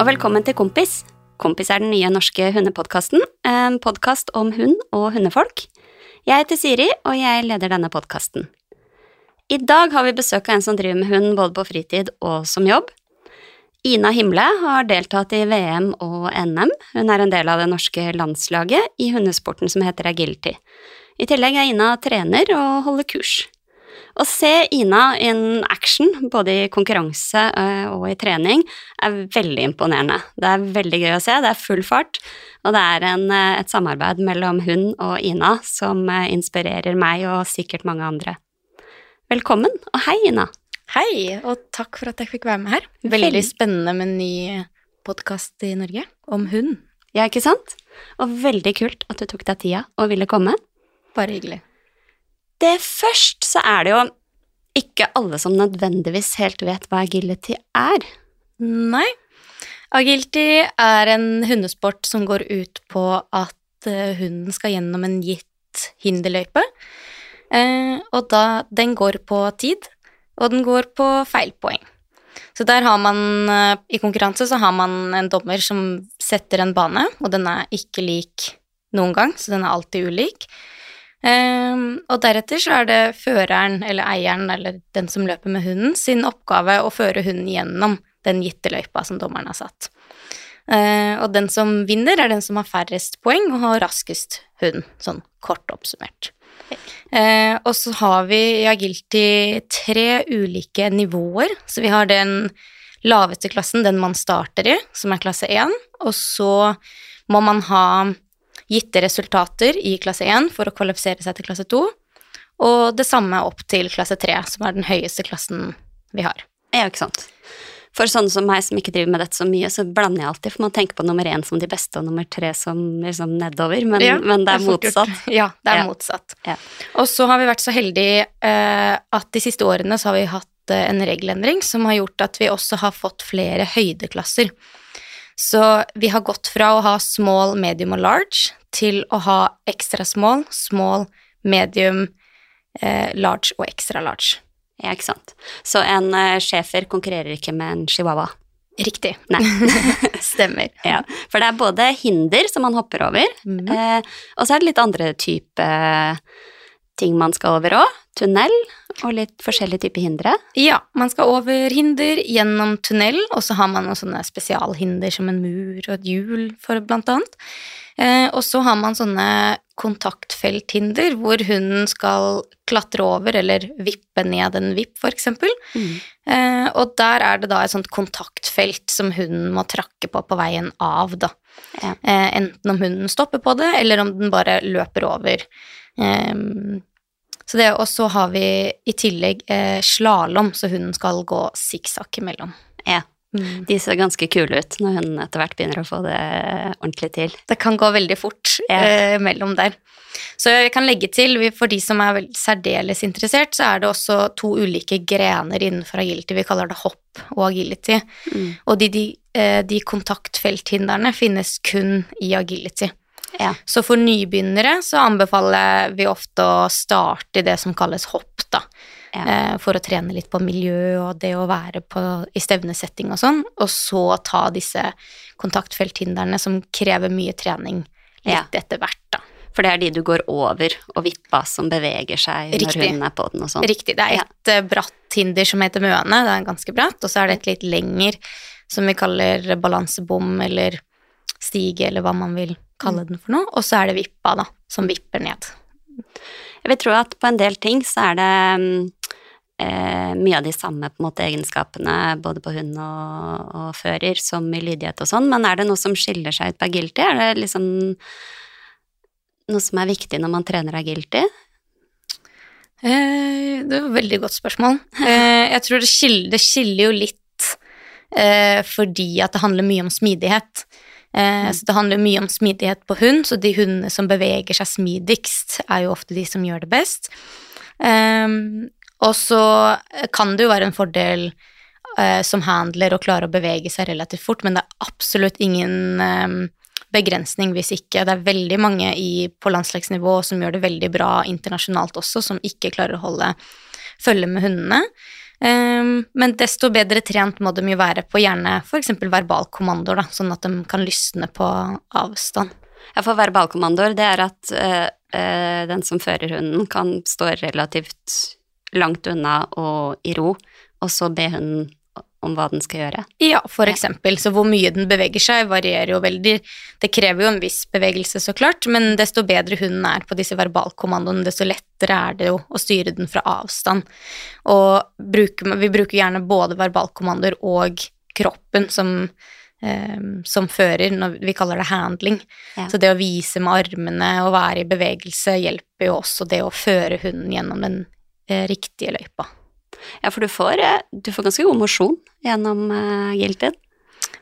og velkommen til Kompis. Kompis er den nye norske hundepodkasten, en podkast om hund og hundefolk. Jeg heter Siri, og jeg leder denne podkasten. I dag har vi besøk av en som driver med hund både på fritid og som jobb. Ina Himle har deltatt i VM og NM. Hun er en del av det norske landslaget i hundesporten som heter agility. I tillegg er Ina trener og holder kurs. Å se Ina in action, både i konkurranse eh, og i trening, er veldig imponerende. Det er veldig gøy å se, det er full fart, og det er en, eh, et samarbeid mellom hun og Ina som eh, inspirerer meg og sikkert mange andre. Velkommen, og hei, Ina. Hei, og takk for at jeg fikk være med her. Veldig spennende med en ny podkast i Norge om hund. Ja, ikke sant? Og veldig kult at du tok deg tida og ville komme. Bare hyggelig. Det først så er det jo ikke alle som nødvendigvis helt vet hva agility er. Nei. Agility er en hundesport som går ut på at eh, hunden skal gjennom en gitt hinderløype. Eh, og da Den går på tid, og den går på feilpoeng. Så der har man eh, I konkurranse så har man en dommer som setter en bane, og den er ikke lik noen gang, så den er alltid ulik. Um, og deretter så er det føreren eller eieren eller den som løper med hunden, sin oppgave å føre hunden gjennom den gitte løypa som dommeren har satt. Uh, og den som vinner, er den som har færrest poeng og har raskest hund, sånn kort oppsummert. Uh, og så har vi i agility tre ulike nivåer. Så vi har den laveste klassen, den man starter i, som er klasse 1, og så må man ha gitte resultater i klasse 1 for å kvalifisere seg til klasse 2, og det samme opp til klasse 3, som er den høyeste klassen vi har. Ja, ikke sant. For sånne som meg som ikke driver med dette så mye, så blander jeg alltid, for man tenker på nummer én som de beste og nummer tre som liksom nedover, men, ja, men det er, motsatt. Ja, det er ja. motsatt. Ja. Og så har vi vært så heldige eh, at de siste årene så har vi hatt eh, en regelendring som har gjort at vi også har fått flere høydeklasser. Så vi har gått fra å ha small, medium og large til å ha ekstra small, small, medium, eh, large og ekstra large. Ja, ikke sant. Så en eh, schæfer konkurrerer ikke med en chihuahua? Riktig. Nei. Stemmer. Ja, for det er både hinder som man hopper over, mm. eh, og så er det litt andre type ting man skal over òg. Tunnel og litt forskjellige typer hindre. Ja, man skal over hinder gjennom tunnel, og så har man noen sånne spesialhinder som en mur og et hjul, for blant annet. Eh, og så har man sånne kontaktfelthinder hvor hunden skal klatre over eller vippe ned en vipp, for eksempel. Mm. Eh, og der er det da et sånt kontaktfelt som hunden må trakke på på veien av, da. Ja. Eh, enten om hunden stopper på det, eller om den bare løper over. Um, så det, og så har vi i tillegg eh, slalåm, så hunden skal gå sikksakk imellom. Ja. Mm. De ser ganske kule ut når hun etter hvert begynner å få det ordentlig til. Det kan gå veldig fort ja. eh, mellom der. Så jeg kan legge til, for de som er særdeles interessert, så er det også to ulike grener innenfor agility. Vi kaller det hopp og agility. Mm. Og de, de, eh, de kontaktfelthindrene finnes kun i agility. Ja. Så for nybegynnere så anbefaler vi ofte å starte i det som kalles hopp, da. Ja. Eh, for å trene litt på miljø og det å være på, i stevnesetting og sånn, og så ta disse kontaktfelthindrene som krever mye trening litt ja. etter hvert, da. For det er de du går over og vippa som beveger seg Riktig. når hunden er på den og sånn? Riktig. Det er et ja. Eh, bratt hinder som heter møne, det er ganske bratt, og så er det et litt lenger som vi kaller balansebom eller stige, eller hva man vil kalle den for noe, og så er det vippa, da, som vipper ned. Jeg vil tro at på en del ting så er det eh, mye av de samme på en måte, egenskapene både på hund og, og, fører som i lydighet og sånn, men er det noe som skiller seg ut på agility? Er det liksom noe som er viktig når man trener agility? Eh, det var et veldig godt spørsmål. Eh, jeg tror det skiller, det skiller jo litt eh, fordi at det handler mye om smidighet. Eh. Så det handler mye om smidighet på hund, så de hundene som beveger seg smidigst, er jo ofte de som gjør det best. Eh, og så kan det jo være en fordel eh, som handler å klare å bevege seg relativt fort, men det er absolutt ingen um, begrensning hvis ikke. Det er veldig mange i, på landslagsnivå som gjør det veldig bra internasjonalt også, som ikke klarer å holde følge med hundene. Um, men desto bedre trent må de jo være på gjerne f.eks. verbalkommandoer, da, sånn at de kan lysne på avstand. Ja, for verbalkommandoer, det er at øh, øh, den som fører hunden, kan stå relativt langt unna og i ro, og så be hunden om hva den skal gjøre. Ja, for eksempel. Så hvor mye den beveger seg, varierer jo veldig. Det krever jo en viss bevegelse, så klart, men desto bedre hunden er på disse verbalkommandoene, desto lettere er det jo å styre den fra avstand. Og bruker, vi bruker gjerne både verbalkommandoer og kroppen som, eh, som fører, når vi kaller det handling. Ja. Så det å vise med armene og være i bevegelse hjelper jo også det å føre hunden gjennom den eh, riktige løypa. Ja, for du får, eh, du får ganske god mosjon gjennom uh, Gilted.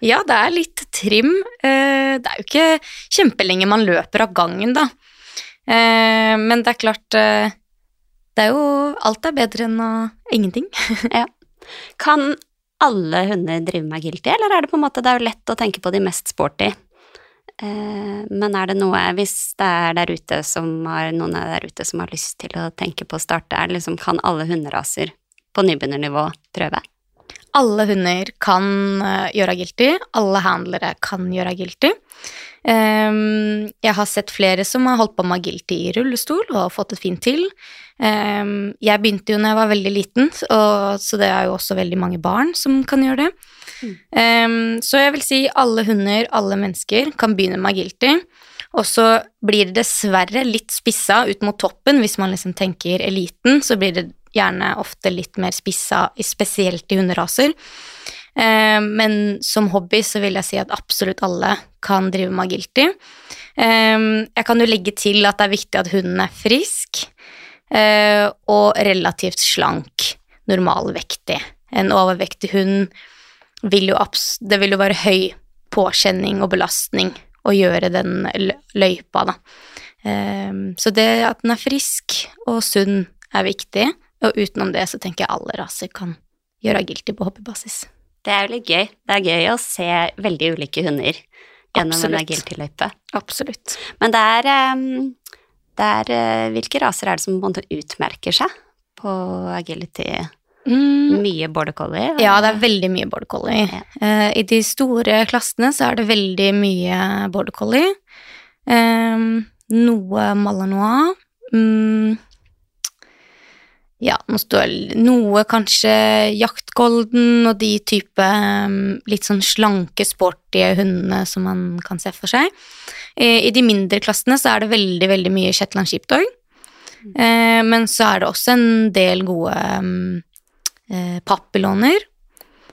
Ja, det er litt trim. Uh, Det er jo ikke kjempelenge man løper av gangen, da. Uh, Men det er klart eh, Det er jo Alt er bedre enn ingenting. Kan alle hunder drive med guilty, eller er det på en måte Det er jo lett å tenke på de mest sporty. Eh, Men er det noe, hvis det er der ute som har, noen er der ute som har lyst til å tenke på å starte, er det liksom, kan alle hunderaser på nybegynnernivå prøve? Alle hunder kan eh, gjøre agility. Alle handlere kan gjøre agility. Ehm, jeg har sett flere som har holdt på med agility i rullestol og fått det fint til. Ehm, jeg begynte jo når jeg var veldig liten, og, så det er jo også veldig mange barn som kan gjøre det. Mm. Ehm, så jeg vil si alle hunder, alle mennesker, kan begynne med agility. Og så blir det dessverre litt spissa ut mot toppen. Hvis man liksom tenker eliten, så blir det gjerne ofte litt mer spissa, spesielt i hunderaser. Eh, men som hobby så vil jeg si at absolutt alle kan drive med agility. Eh, jeg kan jo legge til at det er viktig at hunden er frisk eh, og relativt slank, normalvektig. En overvektig hund vil jo Det vil jo være høy påkjenning og belastning å gjøre den løypa, da. Så det at den er frisk og sunn er viktig, og utenom det så tenker jeg alle raser kan gjøre agility på hobbybasis. Det er jo litt gøy. Det er gøy å se veldig ulike hunder gjennom en agility-løype. Absolutt. Men det er, ehm, det er eh, Hvilke raser er det som utmerker seg på agility? Mm. Mye border collie? Eller? Ja, det er veldig mye border collie. Ja. Uh, I de store klassene så er det veldig mye border collie. Um, noe malinois. Mm. Ja, nå står noe kanskje jaktgolden og de type mm, litt sånn slanke, sporty hundene som man kan se for seg. I de mindre klassene så er det veldig, veldig mye Shetland sheepdog. Eh, men så er det også en del gode mm, eh.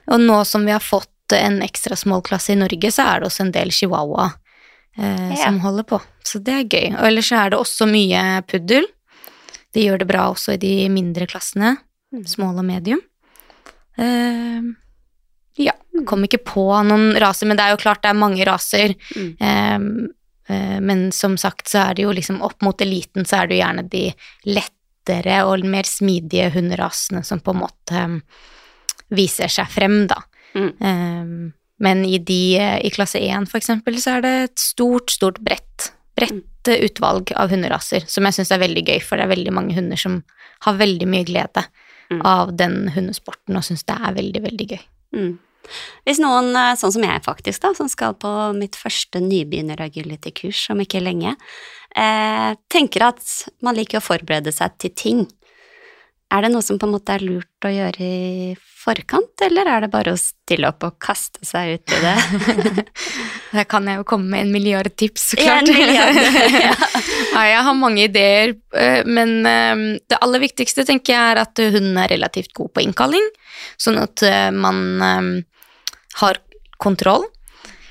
Og nå som vi har fått en ekstra småklasse i Norge, så er det også en del chihuahua eh, som holder på. Så det er gøy. Og ellers så er det også mye puddel. De gjør det bra også i de mindre klassene. Mm. Small og medium. Uh, ja, kom ikke på noen raser, men det er jo klart det er mange raser. Mm. Uh, uh, men som sagt så er det jo liksom opp mot eliten så er det jo gjerne de lettere og mer smidige hunderasene som på en måte um, viser seg frem, da. Mm. Men i de eh, i klasse 1 for eksempel så er det et stort, stort bredt, bredt eh, utvalg av hunderaser, som jeg syns er veldig gøy, for det er veldig mange hunder som har veldig mye glede Mm. av den hundesporten og syns det er veldig, veldig gøy. Mm. Hvis noen, eh, sånn som jeg faktisk, da, som skal på mitt første nybegynner-agility-kurs om ikke lenge, eh, tenker at man liker å forberede seg til ting, er det noe som på en måte er lurt å gjøre i forkant, eller er det bare å stille opp og kaste seg ut i det? Der kan jeg jo komme med en milliard tips, så Ja, en klart. milliard, ja. ja, jeg har mange ideer, eh, men eh, det aller viktigste tenker jeg er at hunden er relativt god på innkalling, sånn at eh, man har kontroll.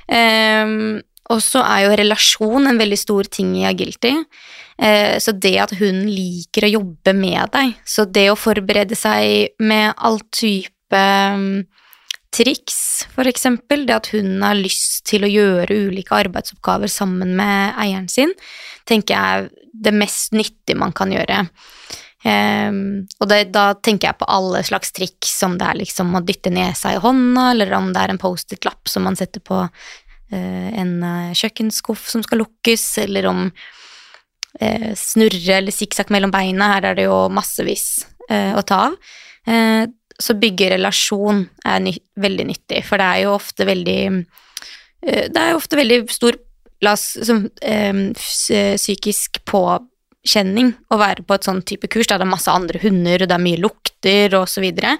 Og så er jo relasjon en veldig stor ting i agility. Eh, Så det at hun liker å jobbe med deg, så det å forberede seg med all type mm, triks, for eksempel, det at hun har lyst til å gjøre ulike arbeidsoppgaver sammen med eieren sin, tenker jeg er det mest nyttige man kan gjøre. Um, og det, da tenker jeg på alle slags triks, om det er liksom å dytte nesa i hånda, eller om det er en Post-It-lapp som man setter på uh, en eh, kjøkkenskuff som skal lukkes, eller om snurre eller sikksakk mellom beina. Her er det jo massevis eh, å ta av. Eh, så bygge relasjon er ny veldig nyttig, for det er jo ofte veldig eh, Det er jo ofte veldig stor la oss, som, eh, psykisk påkjenning å være på et sånn type kurs der det er masse andre hunder, og det er mye lukter og så videre.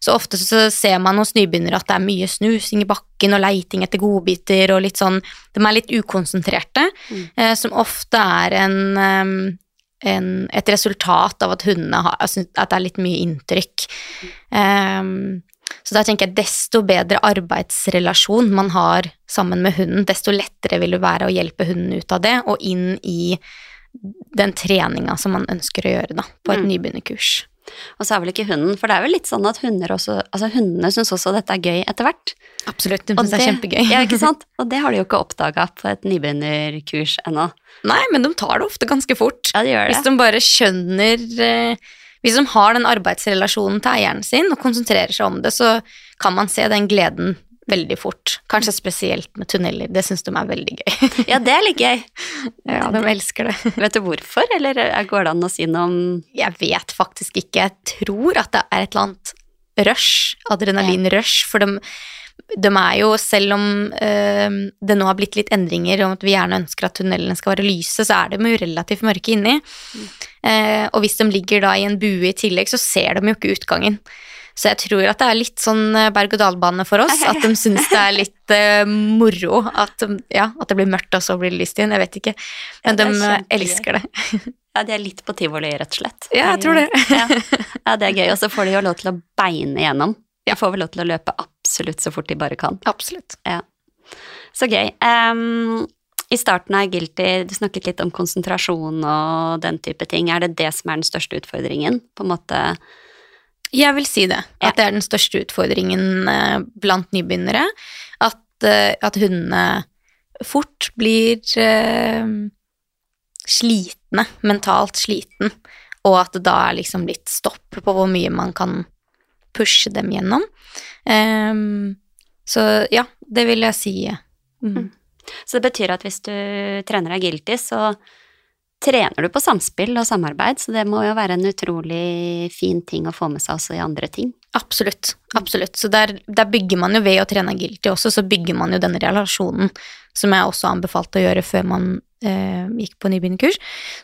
Så ofte så ser man hos nybegynnere at det er mye snusing i bakken og leiting etter godbiter og litt sånn De er litt ukonsentrerte, Mm. eh, som ofte er en, en et resultat av at hundene har At det er litt mye inntrykk. Ehm, så da tenker jeg desto bedre arbeidsrelasjon man har sammen med hunden, desto lettere vil det være å hjelpe hunden ut av det og inn i den treninga som man ønsker å gjøre da, på et Mm. nybegynnerkurs. Og så er vel ikke hunden, for det er vel litt sånn at hunder også, altså hundene syns også dette er gøy etter hvert. Absolutt, de syns det er kjempegøy. Ja, ikke sant? Og det har de jo ikke oppdaga på et nybegynnerkurs ennå. Nei, men de tar det ofte ganske fort. Ja, de gjør det. Hvis de bare skjønner eh, Hvis de har den arbeidsrelasjonen til eieren sin og konsentrerer seg om det, så kan man se den gleden veldig fort. Kanskje spesielt med tunneler. Det syns de er veldig gøy. Ja, det er litt gøy. ja, de elsker det. Vet du hvorfor, eller går det an å si noe om Jeg vet faktisk ikke. Jeg tror at det er et eller annet rush, adrenalinrush, for de, de er jo, selv om øh, det nå har blitt litt endringer om at vi gjerne ønsker at tunnelene skal være lyse, så er de jo relativt mørke inni. Eh, og hvis de ligger da i en bue i tillegg, så ser de jo ikke utgangen. Så jeg tror at det er litt sånn eh, berg-og-dal-bane for oss, at de syns det er litt uh, moro at, ja, at det blir mørkt, og så blir det lyst igjen. Jeg vet ikke. Men er de eh, elsker det. Ja, de er litt på tivoli, rett og slett. Ja, jeg tror det. Ja, ja det er gøy. Og så får de jo lov til å beine gjennom. De får vel lov til å løpe absolutt så fort de bare kan. Absolutt. Så gøy. Um, I starten av Guilty, du snakket litt om konsentrasjon og den type ting. Er det det som er den største utfordringen? På en måte Jeg vil si det. Ja. At det er den største utfordringen eh, blant nybegynnere. At, eh, at hundene fort blir eh, slitne, mentalt sliten, og at det da er liksom litt stopp på hvor mye man kan pushe dem gjennom. Um, så ja, det vil jeg si. Mm. Så det betyr at hvis du trener agility, så trener du på samspill og samarbeid, så det må jo være en utrolig fin ting å få med seg også i andre ting. Absolutt. absolutt. Så der, der bygger man jo ved å trene agility også, så bygger man jo den relasjonen, som jeg også anbefalte å gjøre før man eh, gikk på nybegynnerkurs.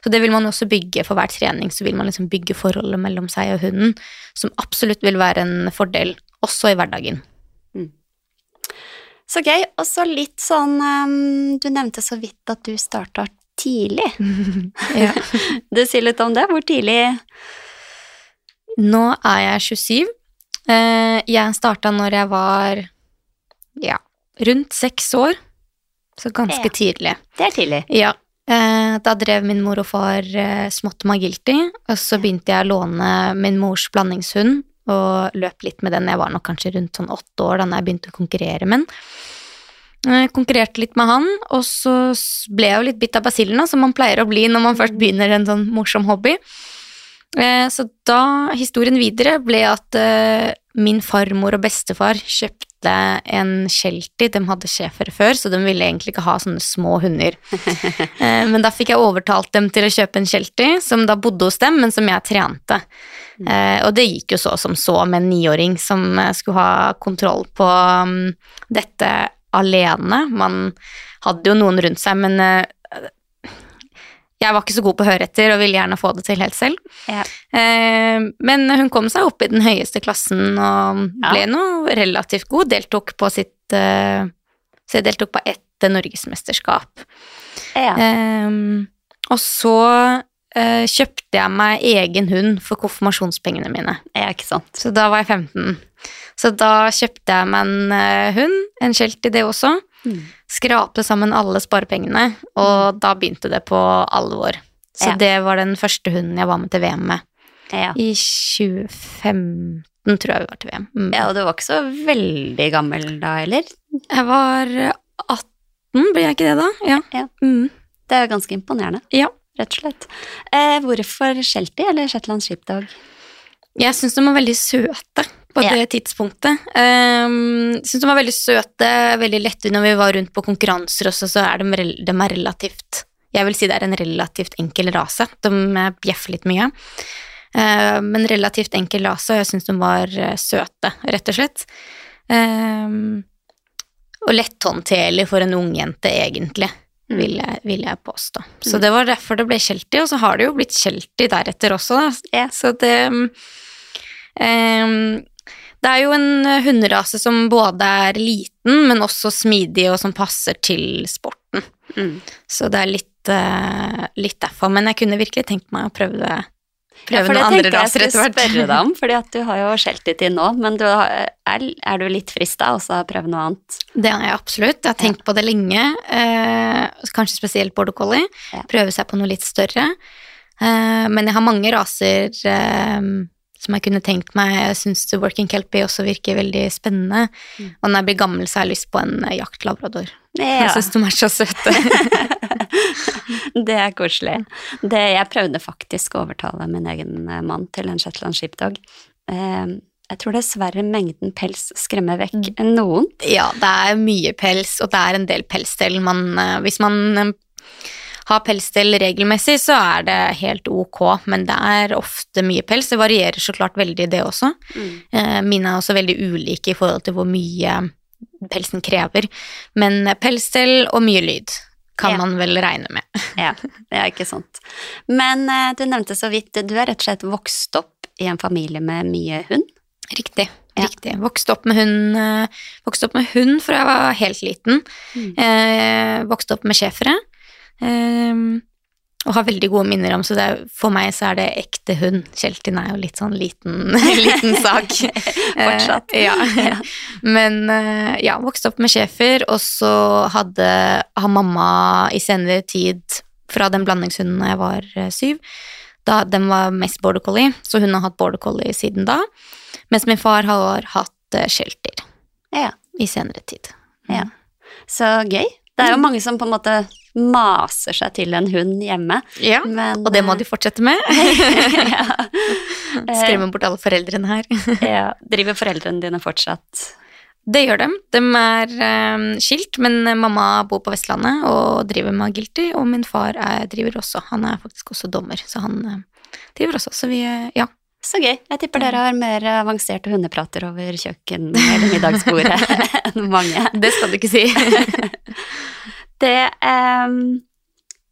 Så det vil man også bygge for hver trening, så vil man liksom bygge forholdet mellom seg og hunden, som absolutt vil være en fordel også i hverdagen. Så gøy. Og så litt sånn um, Du nevnte så vidt at du starta tidlig. ja. Du sier litt om det. Hvor tidlig? Nå er jeg 27. Eh, jeg starta når jeg var ja, rundt seks år, så ganske Ja. tidlig. Det er tidlig. Ja. Eh, da drev min mor og far eh, smått med agility, og så begynte jeg å låne min mors blandingshund og løp litt med den. Jeg var nok kanskje rundt sånn åtte år da jeg begynte å konkurrere med den. Eh, konkurrerte litt med han, og så ble jeg jo litt bitt av basillen, som man pleier å bli når man først begynner en sånn morsom hobby. Eh, Så da, historien videre ble at eh, min farmor og bestefar kjøpte en sheltie, de hadde schæfere før, så de ville egentlig ikke ha sånne små hunder. Men da fikk jeg overtalt dem til å kjøpe en sheltie, som da bodde hos dem, men som jeg trente. Eh, Og det gikk jo så som så med en niåring som skulle ha kontroll på mm, dette alene. Man hadde jo noen rundt seg, men eh, jeg var ikke så god på å høre etter og ville gjerne få det til helt selv. Ja. Eh, men hun kom seg opp i den høyeste klassen og Ja. ble nå relativt god. Deltok på sitt eh, Så jeg deltok på ett norgesmesterskap. Ja. Eh, og så kjøpte jeg meg egen hund for konfirmasjonspengene mine. ja. Så da var jeg 15. Så da kjøpte jeg meg en eh, hund, en sheltie det også. Mm. Skrapte sammen alle sparepengene, og da begynte det på alvor. Så Ja. det var den første hunden jeg var med til VM med. Ja. I 2015 tror jeg vi var til VM. Mm. ja, og du var ikke så veldig gammel da heller. Jeg var 18, blir jeg ikke det da? Ja. Ja. Mm. Det er jo ganske imponerende, ja. rett og slett. Eh, hvorfor Sheltie eller Shetland Sheepdog? Jeg syns de var veldig søte på Ja. det tidspunktet. Um, syns de var veldig søte, veldig lette når vi var rundt på konkurranser også, så er de, de er relativt Jeg vil si det er en relativt enkel rase. De eh, bjeffer litt mye. Eh, men relativt enkel rase, og jeg syns de var eh, søte, rett og slett. Um, og letthåndterlig for en ungjente, egentlig, Mm. vil jeg, vil jeg påstå. Så Mm. det var derfor det ble Sheltie, og så har det jo blitt Sheltie deretter også, da. Ja. Så det ehm, Det er jo en hunderase som både er liten, men også smidig, og som passer til sporten. Mm. Så det er litt, uh, litt derfor. Men jeg kunne virkelig tenkt meg å prøve, Ja, prøve det noen andre tenkte jeg raser etter skulle hvert. spørre deg om, fordi at du har jo skjelt til nå, men du har, er, er du litt frista også å prøve noe annet? Det er jeg absolutt. Jeg har tenkt på det lenge. Eh, kanskje spesielt border collie. Ja. Prøve seg på noe litt større. Eh, men jeg har mange raser eh, som jeg kunne tenkt meg. Jeg syns working kelpie også virker veldig spennende. Mm. Og når jeg blir gammel, så har jeg lyst på en eh, jaktlabrador. Ja. Jeg syns de er så søte. det er koselig. Det, jeg prøvde faktisk å overtale min egen eh, mann til en Shetland sheepdog. Eh, jeg tror dessverre mengden pels skremmer vekk noen. ja, det er mye pels, og det er en del pelsstell. Man, eh, hvis man har pelsstell regelmessig, så er det helt ok, men det er ofte mye pels. Det varierer så klart veldig, det også. Eh, Mine er også veldig ulike i forhold til hvor mye pelsen krever. Men pelsstell og mye lyd kan Ja. man vel regne med. Ja, det er ikke sant. Men eh, du nevnte så vidt, du er rett og slett vokst opp i en familie med mye hund. Riktig. Ja. Riktig. Vokste opp med hund, eh, vokste opp med hund fra jeg var helt liten. Mm. Eh, vokste opp med schæfere. Eh, og har veldig gode minner om, så det er, for meg så er det ekte hund. Kjeltin er jo litt sånn liten, liten sak. Fortsatt. Eh, ja. Men eh, ja, vokste opp med schæfer, og så hadde har mamma i senere tid, fra den blandingshunden da jeg var eh, syv, da den var mest border collie, så hun har hatt border collie siden da. Mens min far har hatt shelter Ja, i senere tid. ja. Så gøy. Det er jo mange som på en måte maser seg til en hund hjemme, Ja, men og det må de fortsette med. ja. Skremme bort alle foreldrene her. ja. Driver foreldrene dine fortsatt Det gjør de. De er um, skilt, men mamma bor på Vestlandet og driver med agility, og min far er, driver også. Han er faktisk også dommer, så han uh, driver også. Så vi, uh, ja. Så gøy. Jeg tipper dere har mer avanserte hundeprater over kjøkken- eller middagsbordet enn mange. Det skal du ikke si. Det ehm,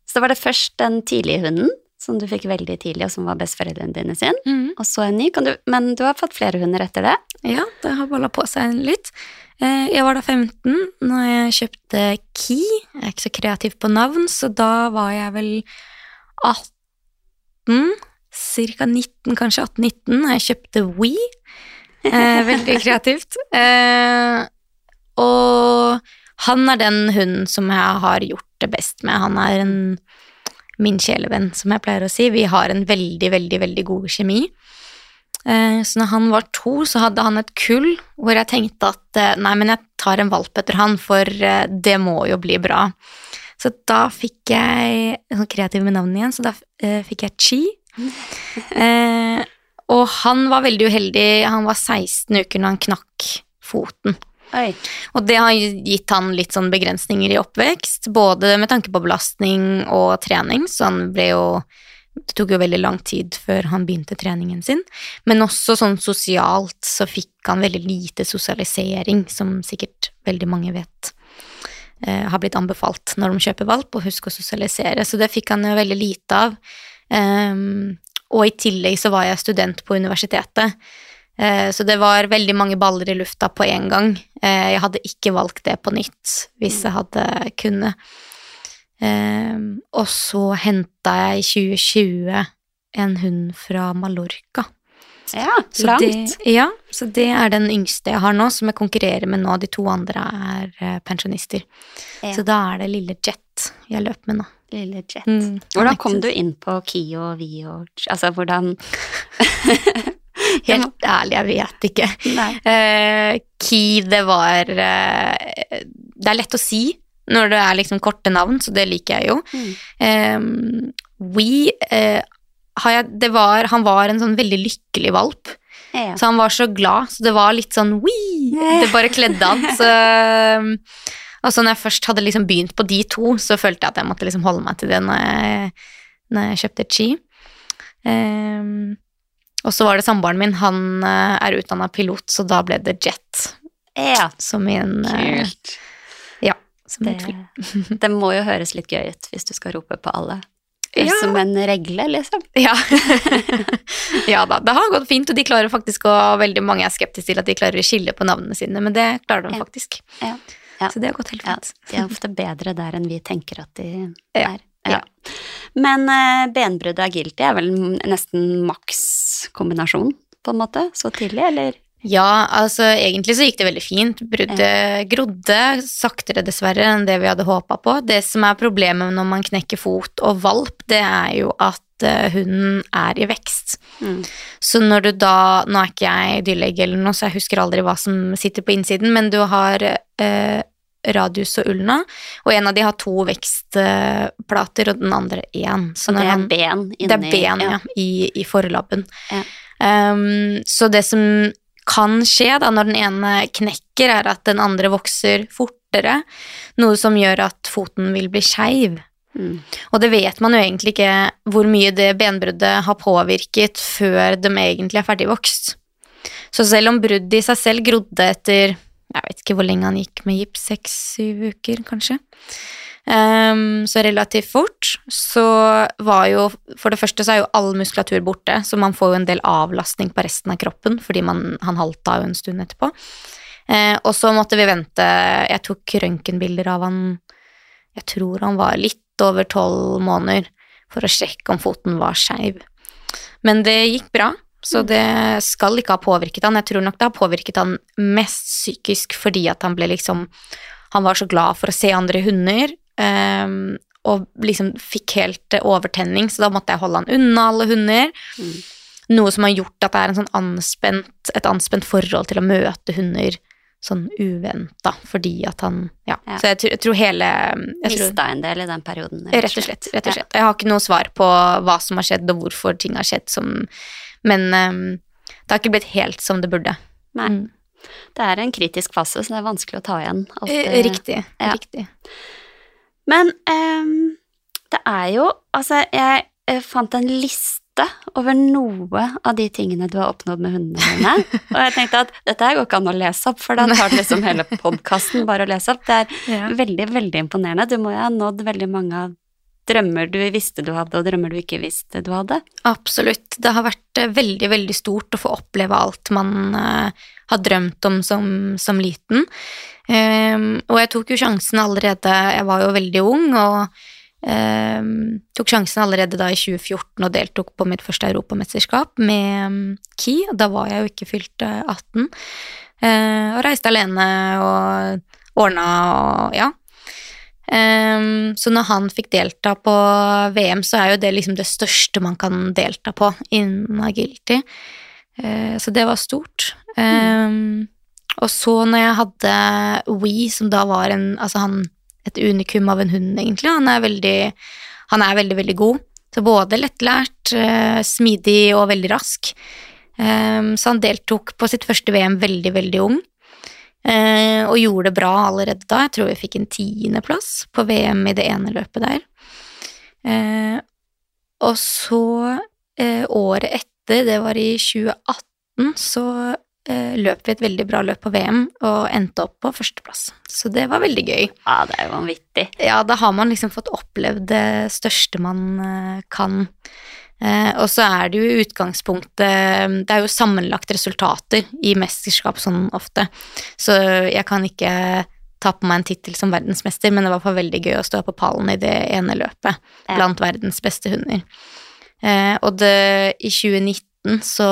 Så var det først den tidlige hunden, som du fikk veldig tidlig, og som var besteforeldrene dine sin. Mm. Og så en ny. Kan du, men du har fått flere hunder etter det? Ja, det har balla på seg litt. Eh, Jeg var da 15 når jeg kjøpte Key. Jeg er ikke så kreativ på navn, så da var jeg vel 18, ca. 19, kanskje 18-19, når jeg kjøpte We. Eh, veldig kreativt. Eh, og han er den hunden som jeg har gjort det best med. Han er en, min kjælevenn, som jeg pleier å si. Vi har en veldig, veldig, veldig god kjemi. Eh, Så når han var to, så hadde han et kull hvor jeg tenkte at eh, nei, men jeg tar en valp etter han, for eh, det må jo bli bra. Så da fikk jeg Sånn kreativ med navnet igjen, så da fikk jeg Chi. Eh, og han var veldig uheldig. Han var 16 uker når han knakk foten. Oi. Og det har gitt han litt sånn begrensninger i oppvekst, både med tanke på belastning og trening, så han ble jo Det tok jo veldig lang tid før han begynte treningen sin, men også sånn sosialt så fikk han veldig lite sosialisering, som sikkert veldig mange vet eh, har blitt anbefalt når de kjøper valp, og husk å sosialisere, så det fikk han jo veldig lite av. Um, og i tillegg så var jeg student på universitetet, Så det var veldig mange baller i lufta på en gang. Eh, Jeg hadde ikke valgt det på nytt hvis jeg hadde kunnet. Eh, Og så henta jeg i 2020 en hund fra Mallorca. Ja, Så langt. Det, ja, så det er den yngste jeg har nå, som jeg konkurrerer med nå. De to andre er eh, pensjonister. Ja. Så da er det lille Jet jeg løper med nå. Lille Jet. Mm, Hvordan kom du inn på KIO og Vi Altså, hvordan Helt ærlig, jeg vet ikke. Nei. Eh, key, det var uh, Det er lett å si når det er liksom korte navn, så det liker jeg jo. Mm. Eh, We uh, har jeg, det var, Han var en sånn veldig lykkelig valp, Ja. så han var så glad, så det var litt sånn We! Det bare kledde han. Så Altså når jeg først hadde liksom begynt på de to, så følte jeg at jeg måtte liksom holde meg til det når jeg, når jeg kjøpte Chi. Um, og så var det samboeren min, han eh, er utdanna pilot, så da ble det jet. Ja, Som min eh, kult. Ja. Som Det, et det må jo høres litt gøy ut hvis du skal rope på alle. Ja. Som en regle, liksom. Ja. ja da, det har gått fint, og de klarer faktisk å Veldig mange er skeptiske til at de klarer å skille på navnene sine, men det klarer de faktisk. Ja. Så det har gått helt fint. de er ofte bedre der enn vi tenker at de er. Ja. Men uh, benbrudd og agility er vel nesten maks kombinasjon, på en måte? Så tidlig, eller? Ja, altså egentlig så gikk det veldig fint. Bruddet grodde saktere dessverre enn det vi hadde håpa på. Det som er problemet når man knekker fot og valp, det er jo at eh, hunden er i vekst. Mm. Så når du da Nå er ikke jeg dyrlege eller noe, så jeg husker aldri hva som sitter på innsiden, men du har eh, radius og ulna, og en av de har to vekstplater, og den andre én. Så det er han- ben inni det er ben, ja, i, i forlabben. Ja. Um, så det som kan skje da når den ene knekker, er at den andre vokser fortere, noe som gjør at foten vil bli skeiv. Mm. Og det vet man jo egentlig ikke hvor mye det benbruddet har påvirket før de egentlig er ferdigvokst. Så selv om bruddet i seg selv grodde etter jeg vet ikke hvor lenge han gikk med gips, seks-syv uker kanskje, Um, så relativt fort, så var jo For det første så er jo all muskulatur borte, så man får jo en del avlastning på resten av kroppen fordi man, han halta jo en stund etterpå. Uh, og så måtte vi vente Jeg tok røntgenbilder av han Jeg tror han var litt over tolv måneder for å sjekke om foten var skeiv. Men det gikk bra, så det skal ikke ha påvirket han. Jeg tror nok det har påvirket han mest psykisk fordi at han ble liksom Han var så glad for å se andre hunder, Um, og liksom fikk helt overtenning, så da måtte jeg holde han unna alle hunder. Mm. Noe som har gjort at det er en sånn anspent, et anspent forhold til å møte hunder sånn uventa, fordi at han Ja. Ja. Så jeg, tror- jeg tror hele jeg Mista en del i den perioden. Rett og slett. rett og slett. Jeg har ikke noe svar på hva som har skjedd, og hvorfor ting har skjedd, som, men um, det har ikke blitt helt som det burde. Nei. Mm. Det er en kritisk fase, så det er vanskelig å ta igjen. alt Eh, Riktig. ja. riktig. Men um, det er jo Altså, jeg eh, fant en liste over noe av de tingene du har oppnådd med hundene dine. Og jeg tenkte at dette her går ikke an å lese opp, for da tar det liksom hele podkasten bare å lese opp. Det er veldig, veldig imponerende. Du må jo ha nådd veldig mange av drømmer du visste du hadde, og drømmer du ikke visste du hadde. Absolutt. Det har vært eh, veldig, veldig stort å få oppleve alt man eh, har drømt om som, som liten. Um, og jeg tok jo sjansen allerede Jeg var jo veldig ung, og um, tok sjansen allerede da i 2014 og deltok på mitt første europamesterskap med um, Ki. Da var jeg jo ikke fylt eh, 18. Uh, og reiste alene og ordna og ja. Ehm, så når han fikk delta på VM, så er jo det liksom det største man kan delta på innen agility. Uh, så det var stort. Ehm, og så når jeg hadde We, som da var en Altså han et unikum av en hund, egentlig. Han er veldig, han er veldig, veldig god. Så både lettlært, uh, smidig og veldig rask. Um, så han deltok på sitt første VM veldig, veldig ung. Eh, og gjorde det bra allerede da. Jeg tror vi fikk en tiendeplass på VM i det ene løpet der. Eh, og så, eh, året etter, det var i 2018, så eh, løp vi et veldig bra løp på VM og endte opp på førsteplass. Så det var veldig gøy. Ja, det er jo vanvittig. Ja, da har man liksom fått opplevd det største man eh, kan. Eh, og så er det jo utgangspunktet Det er jo sammenlagt resultater i mesterskap sånn ofte, så jeg kan ikke ta på meg en tittel som verdensmester, men det var veldig gøy å stå på pallen i det ene løpet Ja. blant verdens beste hunder. Eh, og det, i 2019 så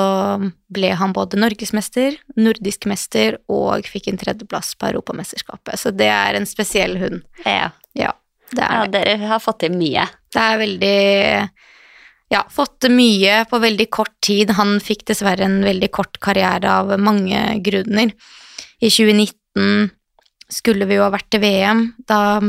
ble han både norgesmester, nordisk mester og fikk en tredjeplass på Europamesterskapet, så det er en spesiell hund. Ja. Ja, det ja, er dere har fått til mye. det er veldig Ja, fått til mye på veldig kort tid. Han fikk dessverre en veldig kort karriere av mange grunner. I 2019 skulle vi jo ha vært til VM. Da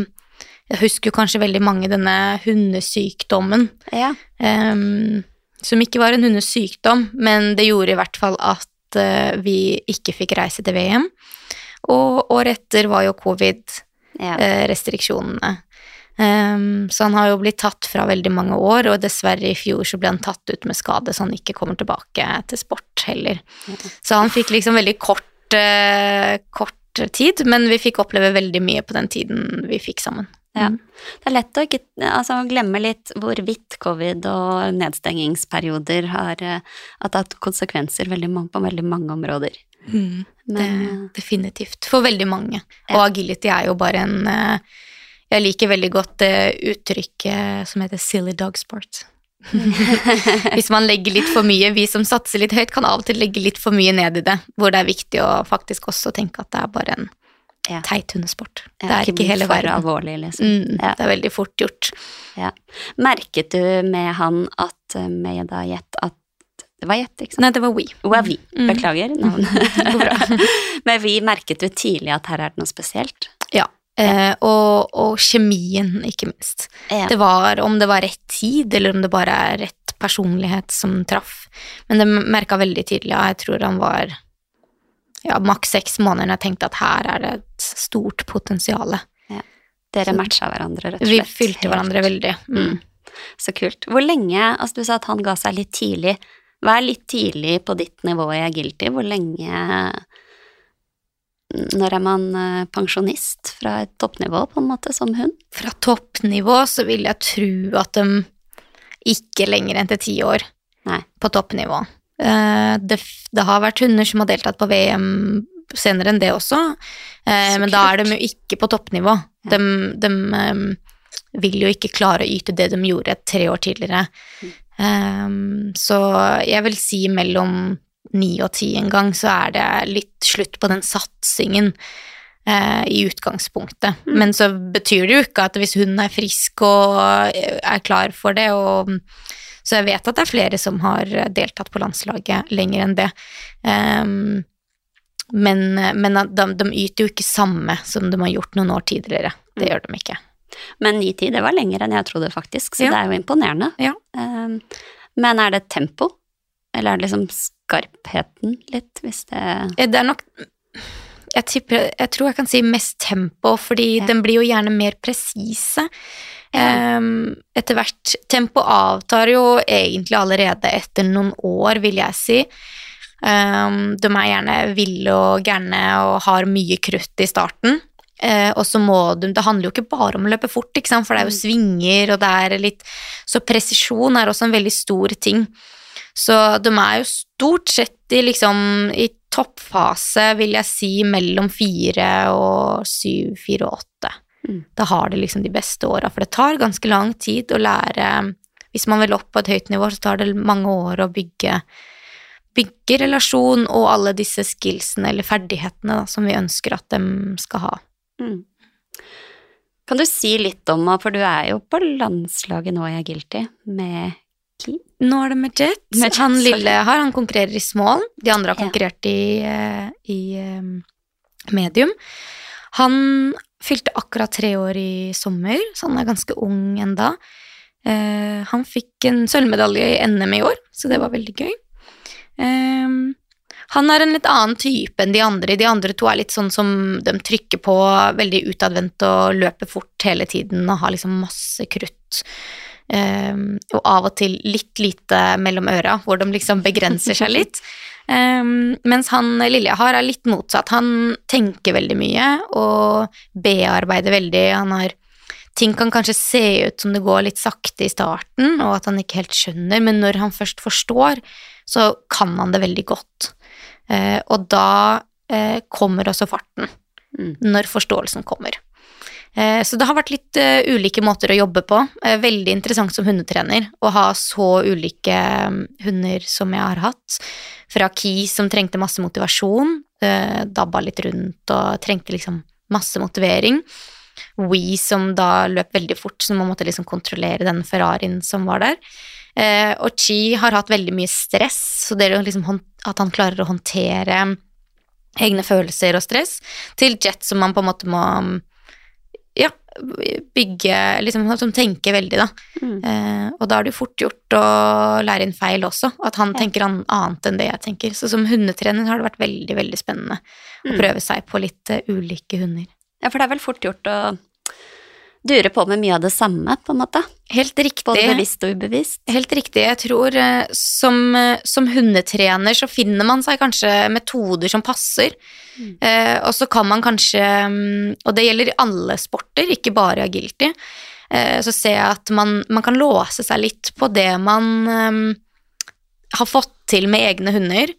Jeg husker kanskje veldig mange denne hundesykdommen. Ja. Um, som ikke var en hundesykdom, men det gjorde i hvert fall at uh, vi ikke fikk reise til VM. Og året etter var jo covid-restriksjonene. ja. Um, så han har jo blitt tatt fra veldig mange år, og dessverre i fjor så ble han tatt ut med skade, så han ikke kommer tilbake til sport heller. Så han fikk liksom veldig kort, uh, kort tid, men vi fikk oppleve veldig mye på den tiden vi fikk sammen. Ja. Det er lett å ikke altså, glemme litt hvorvidt covid og nedstengingsperioder har, uh, har tatt konsekvenser veldig mange, på veldig mange områder. Mm, Men, det, definitivt. For veldig mange. Ja. Og agility er jo bare en jeg liker veldig godt det uttrykket som heter silly dog sport. Hvis man legger litt for mye, vi som satser litt høyt, kan av og til legge litt for mye ned i det, hvor det er viktig å faktisk også tenke at det er bare en ja. teit hundesport. Ja, det er ikke, ikke hele verden. Alvorlig, liksom. Mm, ja. Det er veldig fort gjort. Merket du med han at eh, med da gjett at det var Jet, ikke sant? Nei, det var We. Var we. Mm. Beklager navnet. Men vi merket jo tidlig at her er det noe spesielt? Ja, Eh, og, og, kjemien, ikke minst. Ja. Det var om det var rett tid, eller om det bare er rett personlighet som traff. Men det merka veldig tydelig, ja, jeg tror han var ja, maks seks måneder når jeg tenkte at her er det et stort potensial. Ja. Dere matcha hverandre, rett og slett? Vi fylte hverandre veldig. Mm. Mm. Så kult. Hvor lenge Altså, du sa at han ga seg litt tidlig. Hva er litt tidlig på ditt nivå i agility? Hvor lenge når er man eh, pensjonist fra et toppnivå, på en måte, som hund? Fra toppnivå så vil jeg tro at de ikke lenger enn til ti år Nei. på toppnivå. Eh, det, det, har vært hunder som har deltatt på VM senere enn det også, eh, men da er de jo ikke på toppnivå. Ja. De, de, vil jo ikke klare å yte det de gjorde tre år tidligere. Mm. Så jeg vil si mellom ni og ti en gang, så er det litt slutt på den satsingen eh, i utgangspunktet. Mm. Men så betyr det jo ikke at hvis hun er frisk og eh, er klar for det, og så jeg vet at det er flere som har deltatt på landslaget lenger enn det. Um, men, men de, de, yter jo ikke samme som de har gjort noen år tidligere. Det mm. gjør de ikke. Men ni-ti, det var lenger enn jeg trodde, faktisk, så ja. det er jo imponerende. Ja. Um, men er det tempo, eller er det liksom skarpheten litt, hvis det Det er nok jeg, tipper, jeg tror jeg kan si mest tempo, fordi ja. den blir jo gjerne mer presise. Ja. Um, etter hvert Tempo avtar jo egentlig allerede etter noen år, vil jeg si. Um, de er gjerne ville og gærne og har mye krutt i starten. Uh, og så må du Det handler jo ikke bare om å løpe fort, for det er jo mm. svinger, og det er litt Så presisjon er også en veldig stor ting. Så de er jo stort sett i liksom i toppfase, vil jeg si, mellom fire og syv, fire og åtte. Mm. Da har de liksom de beste åra, for det tar ganske lang tid å lære Hvis man vil opp på et høyt nivå, så tar det mange år å bygge, bygge relasjon og alle disse skillsene eller ferdighetene da, som vi ønsker at de skal ha. Mm. Kan du si litt om, for du er jo på landslaget nå i Agility med Nå er det med Jet. Han lille har, han konkurrerer i small. De andre har konkurrert i, eh, i um, medium. Han fylte akkurat tre år i sommer, så han er ganske ung enda. Uh, han fikk en sølvmedalje i NM i år, så det var veldig gøy. Um, han er en litt annen type enn de andre. De andre to er litt sånn som de trykker på, veldig utadvendt og løper fort hele tiden og har liksom masse krutt. Um, og av og til litt lite mellom øra, hvor de liksom begrenser seg litt. Um, mens han Lilja har er litt motsatt. Han tenker veldig mye og bearbeider veldig. Han har Ting kan kanskje se ut som det går litt sakte i starten, og at han ikke helt skjønner, men når han først forstår, så kan han det veldig godt. Uh, og da uh, kommer også farten, mm. når forståelsen kommer. Eh, så det har vært litt uh, ulike måter å jobbe på. Uh, veldig interessant som hundetrener å ha så ulike um, hunder som jeg har hatt. Fra Ki, som trengte masse motivasjon, dabba litt rundt og trengte liksom masse motivering. We, som da løp veldig fort, så man måtte liksom kontrollere den Ferrarien som var der. og Chi har hatt veldig mye stress, så det er liksom at han klarer å håndtere egne følelser og stress, til Jet, som man på en måte må um, ja, bygge liksom, Som tenker veldig, da. Mm. Eh, og da er det fort gjort å lære inn feil også, at han ja. tenker annet enn det jeg tenker. Så som hundetrener har det vært veldig, veldig spennende mm. å prøve seg på litt uh, ulike hunder. Ja, for det er vel fort gjort å durer på med mye av det samme, på en måte. Helt riktig. Både bevisst og ubevisst. Helt riktig. Jeg tror eh, som, eh, som hundetrener så finner man seg kanskje metoder som passer. Mm. Eh, og så kan man kanskje, mm, og det gjelder i alle sporter, ikke bare agility, eh, så ser jeg at man, man kan låse seg litt på det man eh, har fått til med egne hunder,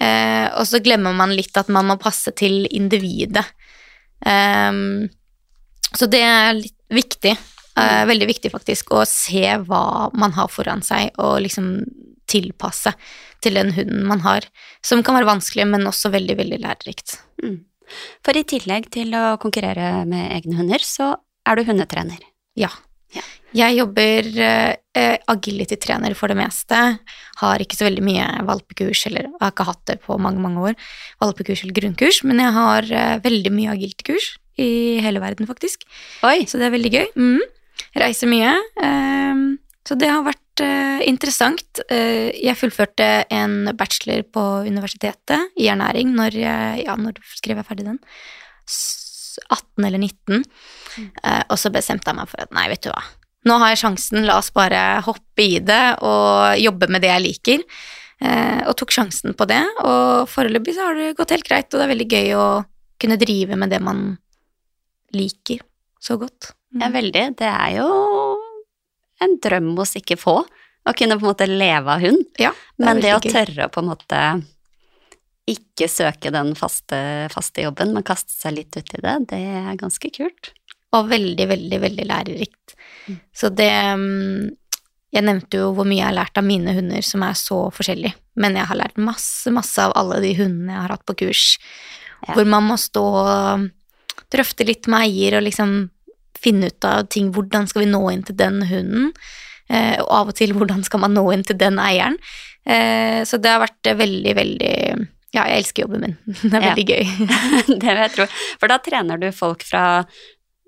eh, og så glemmer man litt at man må passe til individet. Eh, så det er litt viktig, eh, veldig viktig faktisk, å se hva man har foran seg, og liksom tilpasse til den hunden man har, som kan være vanskelig, men også veldig, veldig lærerikt. Mm. For i tillegg til å konkurrere med egne hunder, så er du hundetrener. Ja. Ja. Jeg jobber eh, agility-trener for det meste. Har ikke så veldig mye valpekurs, eller jeg har ikke hatt det på mange, mange år, valpekurs eller grunnkurs, men jeg har eh, veldig mye agility-kurs i hele verden, faktisk. Oi! Så det er veldig gøy. Mm. Reiser mye. ehm, så det har vært eh, interessant. Eh, jeg fullførte en bachelor på universitetet i ernæring når jeg Ja, når skrev jeg ferdig den? 18 eller 19. Eh, og så bestemte jeg meg for at nei, vet du hva. Nå har jeg sjansen, la oss bare hoppe i det og jobbe med det jeg liker. Og tok sjansen på det, og foreløpig så har det gått helt greit, og det er veldig gøy å kunne drive med det man liker så godt. Mm. Ja, veldig. Det er jo en drøm hos ikke få å kunne på en måte leve av hund. Ja, det Men det å tørre å på en måte ikke søke den faste, faste jobben, men kaste seg litt ut i det, det er ganske kult. og veldig, veldig, veldig lærerikt. Mm. Så det mm, Jeg nevnte jo hvor mye jeg har lært av mine hunder som er så forskjellige, men jeg har lært masse, masse av alle de hundene jeg har hatt på kurs, Ja. hvor man må stå og drøfte litt med eier og liksom finne ut av ting. Hvordan skal vi nå inn til den hunden? Eh, og av og til hvordan skal man nå inn til den eieren? Eh, så det har vært eh, veldig, veldig Ja, jeg elsker jobben min. Det er Ja. veldig gøy. det vil jeg tro. For da trener du folk fra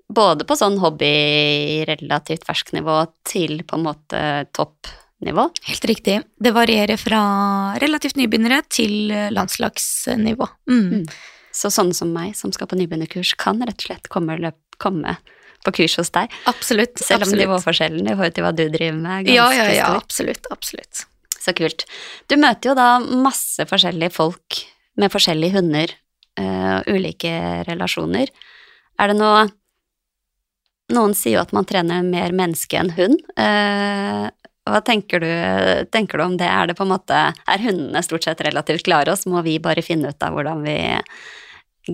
både på sånn hobby, relativt fersk nivå, til på en måte toppnivå. Helt riktig. Det varierer fra relativt nybegynnere til landslagsnivå. Mm. Mm. Så sånne som meg, som skal på nybegynnerkurs, kan rett og slett komme, løp- komme på kurs hos deg. Absolutt. Selv om nivåforskjellen i forhold til hva du driver med, er ganske Ja, ja, ja, stor. absolutt. Absolutt. Så kult. Du møter jo da masse forskjellige folk med forskjellige hunder uh, ulike relasjoner. Er det noe Noen sier jo at man trener mer menneske enn hund. Uh, hva tenker du, tenker du om det? Er det på en måte Er hundene stort sett relativt klare, og så må vi bare finne ut av hvordan vi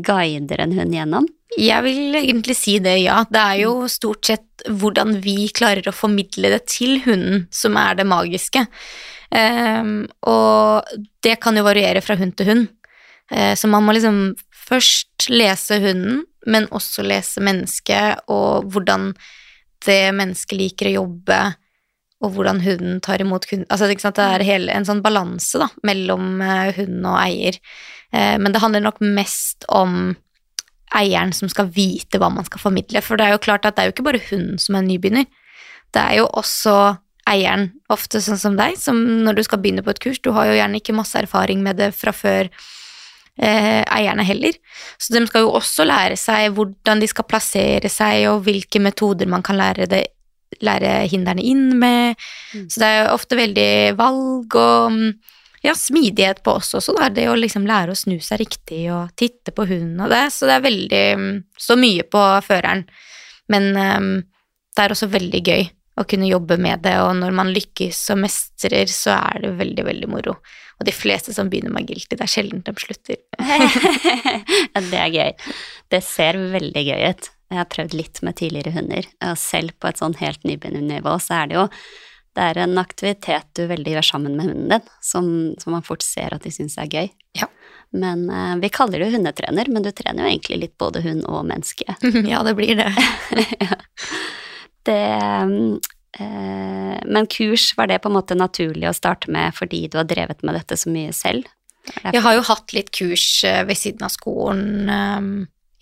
guider en hund gjennom? Jeg vil egentlig si det, ja. Det er jo stort sett hvordan vi klarer å formidle det til hunden som er det magiske. Um, og det kan jo variere fra hund til hund. Uh, så man må liksom først lese hunden, men også lese mennesket, og hvordan det mennesket liker å jobbe, og hvordan hunden tar imot kunden. Altså? Det er hele, en sånn balanse da, mellom eh, hund og eier. Eh, men det handler nok mest om eieren som skal vite hva man skal formidle. For det er jo klart at det er jo ikke bare hunden som er nybegynner. Det er jo også eieren, ofte sånn som deg, som når du skal begynne på et kurs, du har jo gjerne ikke masse erfaring med det fra før eh, eierne heller. Så de skal jo også lære seg hvordan de skal plassere seg, og hvilke metoder man kan lære, det, lære hindrene inn med. Mm. Så det er jo ofte veldig valg og mm, ja, smidighet på oss også, da. Det å liksom lære å snu seg riktig og titte på hunden og det. Så det er veldig mm, Så mye på føreren. Men um, det er også veldig gøy å kunne jobbe med det, og når man lykkes og mestrer, så er det veldig, veldig moro. Og de fleste som begynner med agility, det er sjelden de slutter. Ja, det er gøy. Det ser veldig gøy ut. Jeg har prøvd litt med tidligere hunder, og selv på et sånn helt nybegynnernivå så er det jo det er en aktivitet du veldig gjør sammen med hunden din, som, som man fort ser at de syns er gøy. Ja. Men uh, vi kaller det jo hundetrener, men du trener jo egentlig litt både hund og menneske. ja, det blir det. Det uh, Men kurs, var det på en måte naturlig å starte med fordi du har drevet med dette så mye selv? Jeg har jo hatt litt kurs eh, ved siden av skolen eh,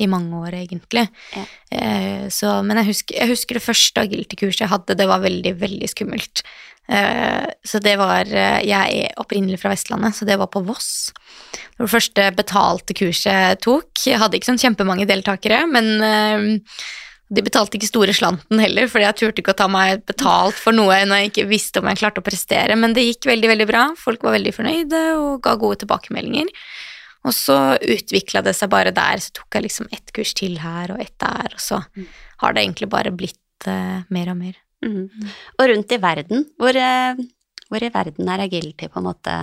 i mange år, egentlig. Ja. Eh, så, men jeg husker, jeg husker det første agility-kurset jeg hadde, det var veldig, veldig skummelt. Eh, så det var eh, Jeg er opprinnelig fra Vestlandet, så det var på Voss. Det var det første betalte kurset jeg tok. Jeg hadde ikke sånn kjempemange deltakere, men eh, De betalte ikke store slanten heller, fordi jeg turte ikke å ta meg betalt for noe når jeg ikke visste om jeg klarte å prestere, men det gikk veldig, veldig bra. Folk var veldig fornøyde og ga gode tilbakemeldinger. Og så utvikla det seg bare der, så tok jeg liksom ett kurs til her og ett der, og så Mm. har det egentlig bare blitt uh, mer og mer. Mhm. Og rundt i verden, hvor, eh, hvor i verden er agility på en måte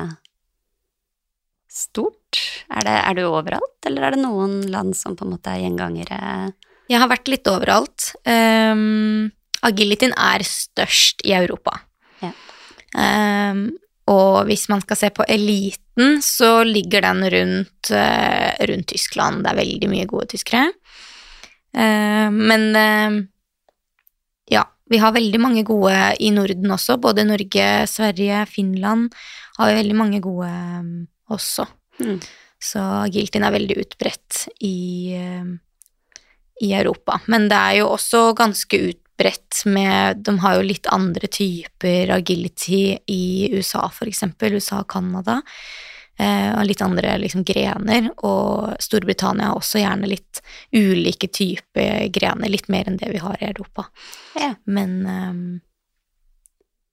stort? Er, det, er du overalt, eller er det noen land som på en måte er gjengangere? Jeg har vært litt overalt. Um, agilityen er størst i Europa. Ja. Um, og hvis man skal se på eliten, så ligger den rundt, eh, rundt Tyskland. Det er veldig mye gode tyskere. Eh, men eh, ja, vi har veldig mange gode i Norden også. Både Norge, Sverige, Finland har vi veldig mange gode også. Mm. Så Giltin er veldig utbredt i, i Europa. Men det er jo også ganske utbredt med De har jo litt andre typer agility i USA, for eksempel. USA og Canada. Eh, og litt andre liksom, grener. Og Storbritannia har også gjerne litt ulike typer grener. Litt mer enn det vi har i Europa. Ja. Men eh,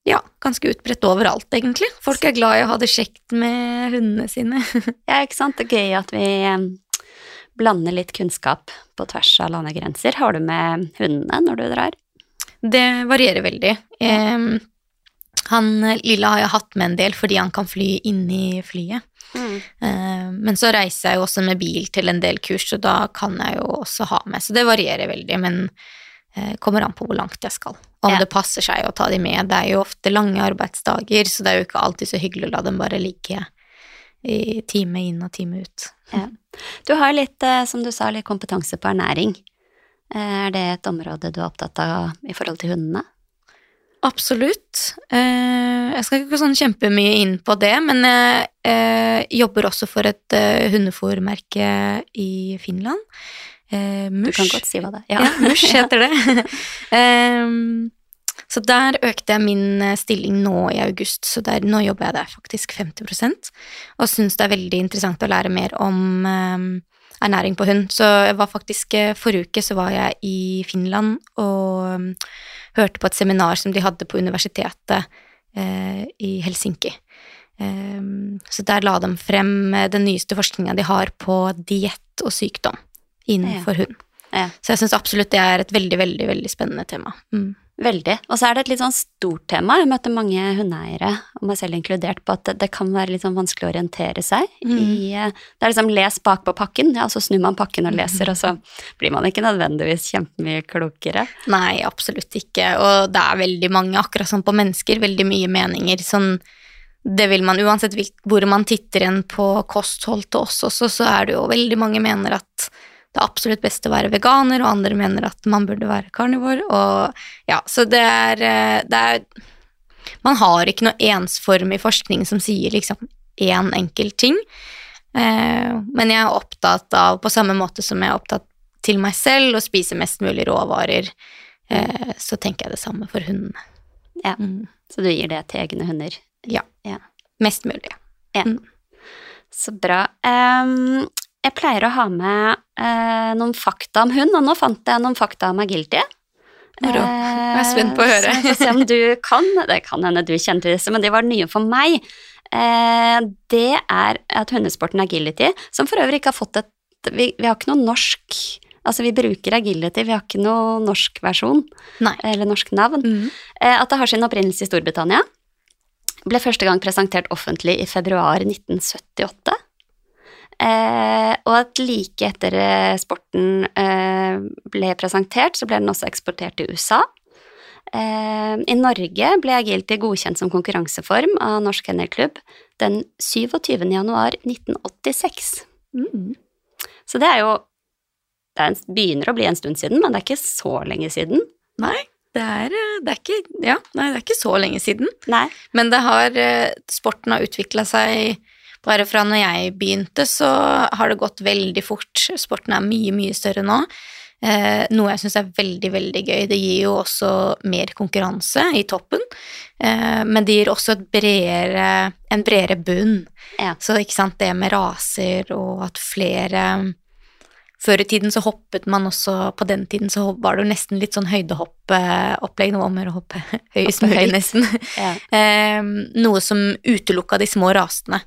ja, ganske utbredt overalt, egentlig. Folk er glad i å ha det kjekt med hundene sine. Ja, ikke sant? Det er gøy at vi eh, blander litt kunnskap på tvers av landegrenser. Har du med hundene når du drar? Det varierer veldig. Eh, han lille har jeg hatt med en del fordi han kan fly inni flyet. Eh, men så reiser jeg jo også med bil til en del kurs, og da kan jeg jo også ha med. Så det varierer veldig, men eh, kommer an på hvor langt jeg skal. Om Ja. det passer seg å ta de med. Det er jo ofte lange arbeidsdager, så det er jo ikke alltid så hyggelig å la dem bare ligge i time inn og time ut. Du har litt, eh, som du sa, litt kompetanse på ernæring. Eh, Er det et område du er opptatt av i forhold til hundene? Absolutt. Eh, jeg skal ikke sånn kjempemye inn på det, men jeg eh, jobber også for et hundefòrmerke i Finland. Mush. Du kan godt si hva det er. Ja, Mush heter det. Så der økte jeg min stilling nå i august, så der, nå jobber jeg der faktisk 50% og syns det er veldig interessant å lære mer om ernæring på hund. Så jeg var faktisk eh, Forrige uke så var jeg i Finland og ehm, hørte på et seminar som de hadde på universitetet eh, i Helsinki. Ehm, så der la de frem eh, den nyeste forskninga de har på diett og sykdom innenfor hund. Ja. Så jeg syns absolutt det er et veldig, veldig veldig spennende tema. Mm. Veldig. Og så er det et litt sånn stort tema. Jeg møter mange hundeeiere, og meg selv inkludert, på at det, kan være litt sånn vanskelig å orientere seg Mm. i eh, Det er liksom les bak på pakken, ja, så snur man pakken og leser, og så blir man ikke nødvendigvis kjempemye klokere. Nei, absolutt ikke. Og det er veldig mange, akkurat som på mennesker, veldig mye meninger. Sånn, det vil man uansett hvor man titter inn på kosthold til oss også, så er det jo veldig mange mener at det er absolutt best å være veganer, og andre mener at man burde være karnivor, og ja, så det er, eh, det er Man har ikke noe ensformig forskning som sier liksom én enkelt ting, eh, men jeg er opptatt av, på samme måte som jeg er opptatt til meg selv, å spise mest mulig råvarer, eh, så tenker jeg det samme for hundene. Ja. Mm. Så du gir det til egne hunder. Ja, Mest mulig. ja. Så bra. Em, jeg pleier å ha med eh, noen fakta om hund, og nå fant jeg noen fakta om agility. Moro. Jeg er spent på å høre. Så se om du kan. Det kan hende du kjenner til disse, men de var nye for meg. Eh, det er at hundesporten agility, som for øvrig ikke har fått et Vi, vi har ikke noe norsk Altså, vi bruker agility, vi har ikke noe norsk versjon, Nei. eller norsk navn. Mm. Eh, at det har sin opprinnelse i Storbritannia. Ble første gang presentert offentlig i februar 1978. Eh, og at like etter eh, sporten eh, ble presentert, så ble den også eksportert til USA. Eh, I Norge ble agility godkjent som konkurranseform av Norsk Kennelklubb den 27. januar 1986. Mm. Så det er jo Det er en, begynner å bli en stund siden, men det er ikke så lenge siden. Nei, det er, eh, det er ikke Ja, nei, det er ikke så lenge siden. Nei. Men det har eh, Sporten har utvikla seg bare fra når jeg begynte, så har det gått veldig fort. Sporten er mye, mye større nå. Eh, noe jeg syns er veldig, veldig gøy. Det gir jo også mer konkurranse i toppen, eh, men det gir også bredere, en bredere bunn. Ja. Så ikke sant, det med raser og at flere før i tiden så hoppet man også På den tiden så var det jo nesten litt sånn høydehoppopplegg. Nå om å hoppe høyest mulig, nesten. Ja. Eh, noe som utelukka de små rasene.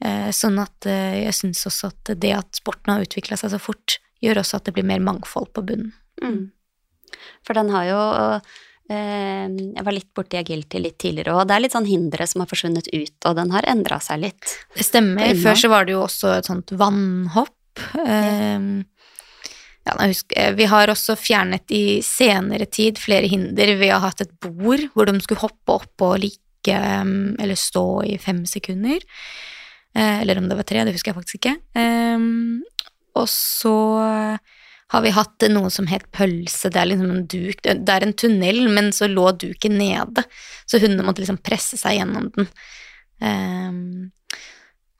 Eh, sånn at eh, jeg syns også at det at sporten har utvikla seg så fort, gjør også at det blir mer mangfold på bunnen. Mm. For den har jo eh, Jeg var litt borti agility litt tidligere, og det er litt sånn hindre som har forsvunnet ut, og den har endra seg litt. Det stemmer. Før så var det jo også et sånt vannhopp. Ja. ja, husker, vi har også fjernet i senere tid flere hinder. Vi har hatt et bord hvor de skulle hoppe opp og like eller stå i fem sekunder. Eh, eller om det var tre, det husker jeg faktisk ikke. Um, og så har vi hatt noe som het pølse. Det er liksom en duk, det er en tunnel, men så lå duken nede. Så hundene måtte liksom presse seg gjennom den. Um,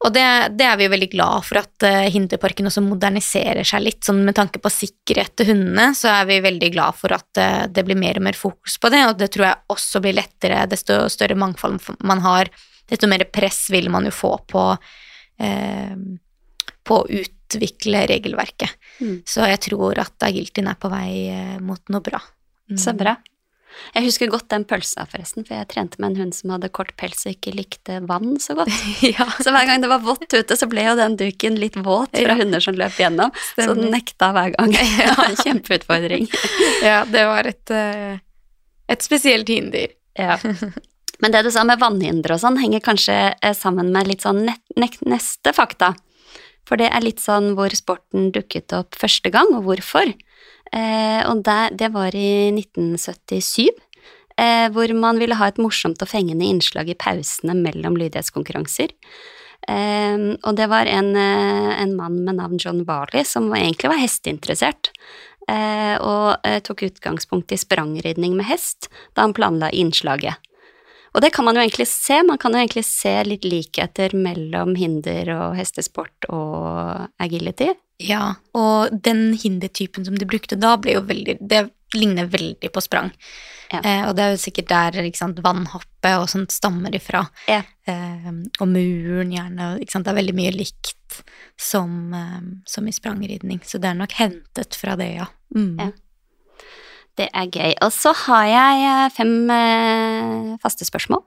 og det, det er vi jo veldig glad for at uh, Hinderparken også moderniserer seg litt. Sånn med tanke på sikkerhet til hundene, så er vi veldig glad for at uh, det blir mer og mer fokus på det, og det tror jeg også blir lettere. Desto større mangfold man har, desto mer press vil man jo få på, eh, på å utvikle regelverket. Mm. Så jeg tror at Agiltin er på vei uh, mot noe bra. Mm. Så bra. Jeg husker godt den pølsa, forresten, for jeg trente med en hund som hadde kort pels og ikke likte vann så godt. ja. Så hver gang det var vått ute, så ble jo den duken litt våt fra Ja. hunder som løp gjennom. Så den nekta hver gang. ja, kjempeutfordring. ja, det var et, uh, et spesielt hinder. Ja. Men det du sa med vannhindre og sånn, henger kanskje eh, sammen med litt sånn neste fakta. For det er litt sånn hvor sporten dukket opp første gang, og hvorfor. Eh, og det, det var i 1977, eh, hvor man ville ha et morsomt og fengende innslag i pausene mellom lydighetskonkurranser. Eh, og det var en, eh, en mann med navn John Varley som egentlig var hesteinteressert, eh, og tok utgangspunkt i sprangridning med hest da han planla innslaget. Og det kan man jo egentlig se, man kan jo egentlig se litt likheter mellom hinder og hestesport og agility. Ja, og den hindertypen som de brukte da, ble jo veldig Det ligner veldig på sprang. Ja. Eh, og det er jo sikkert der ikke sant, vannhoppet og sånt stammer ifra. Ja. Eh, og muren gjerne. Ikke sant, det er veldig mye likt som, eh, som i sprangridning. Så det er nok hentet fra det, ja. Mm. Ja. Det er gøy. Og så har jeg eh, fem eh, faste spørsmål.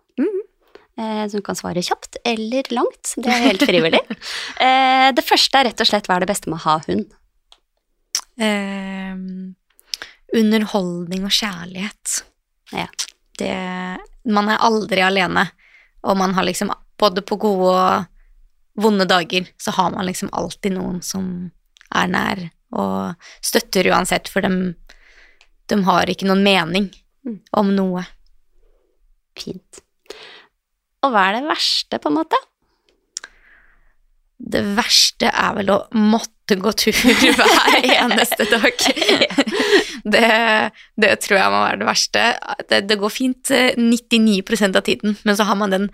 Eh, som kan svare kjapt eller langt. Det er helt frivillig. eh, det første er rett og slett hva er det beste med å ha hund? Eh, underholdning og kjærlighet. Ja. Det Man er aldri alene, og man har liksom Både på gode og vonde dager, så har man liksom alltid noen som er nær og støtter uansett, for dem, de har ikke noen mening Mm. om noe. Fint. Og hva er det verste, på en måte? Det verste er vel å måtte gå tur hver eneste dag. Det, det tror jeg må være det verste. Det, det går fint eh, 99% av tiden, men så har man den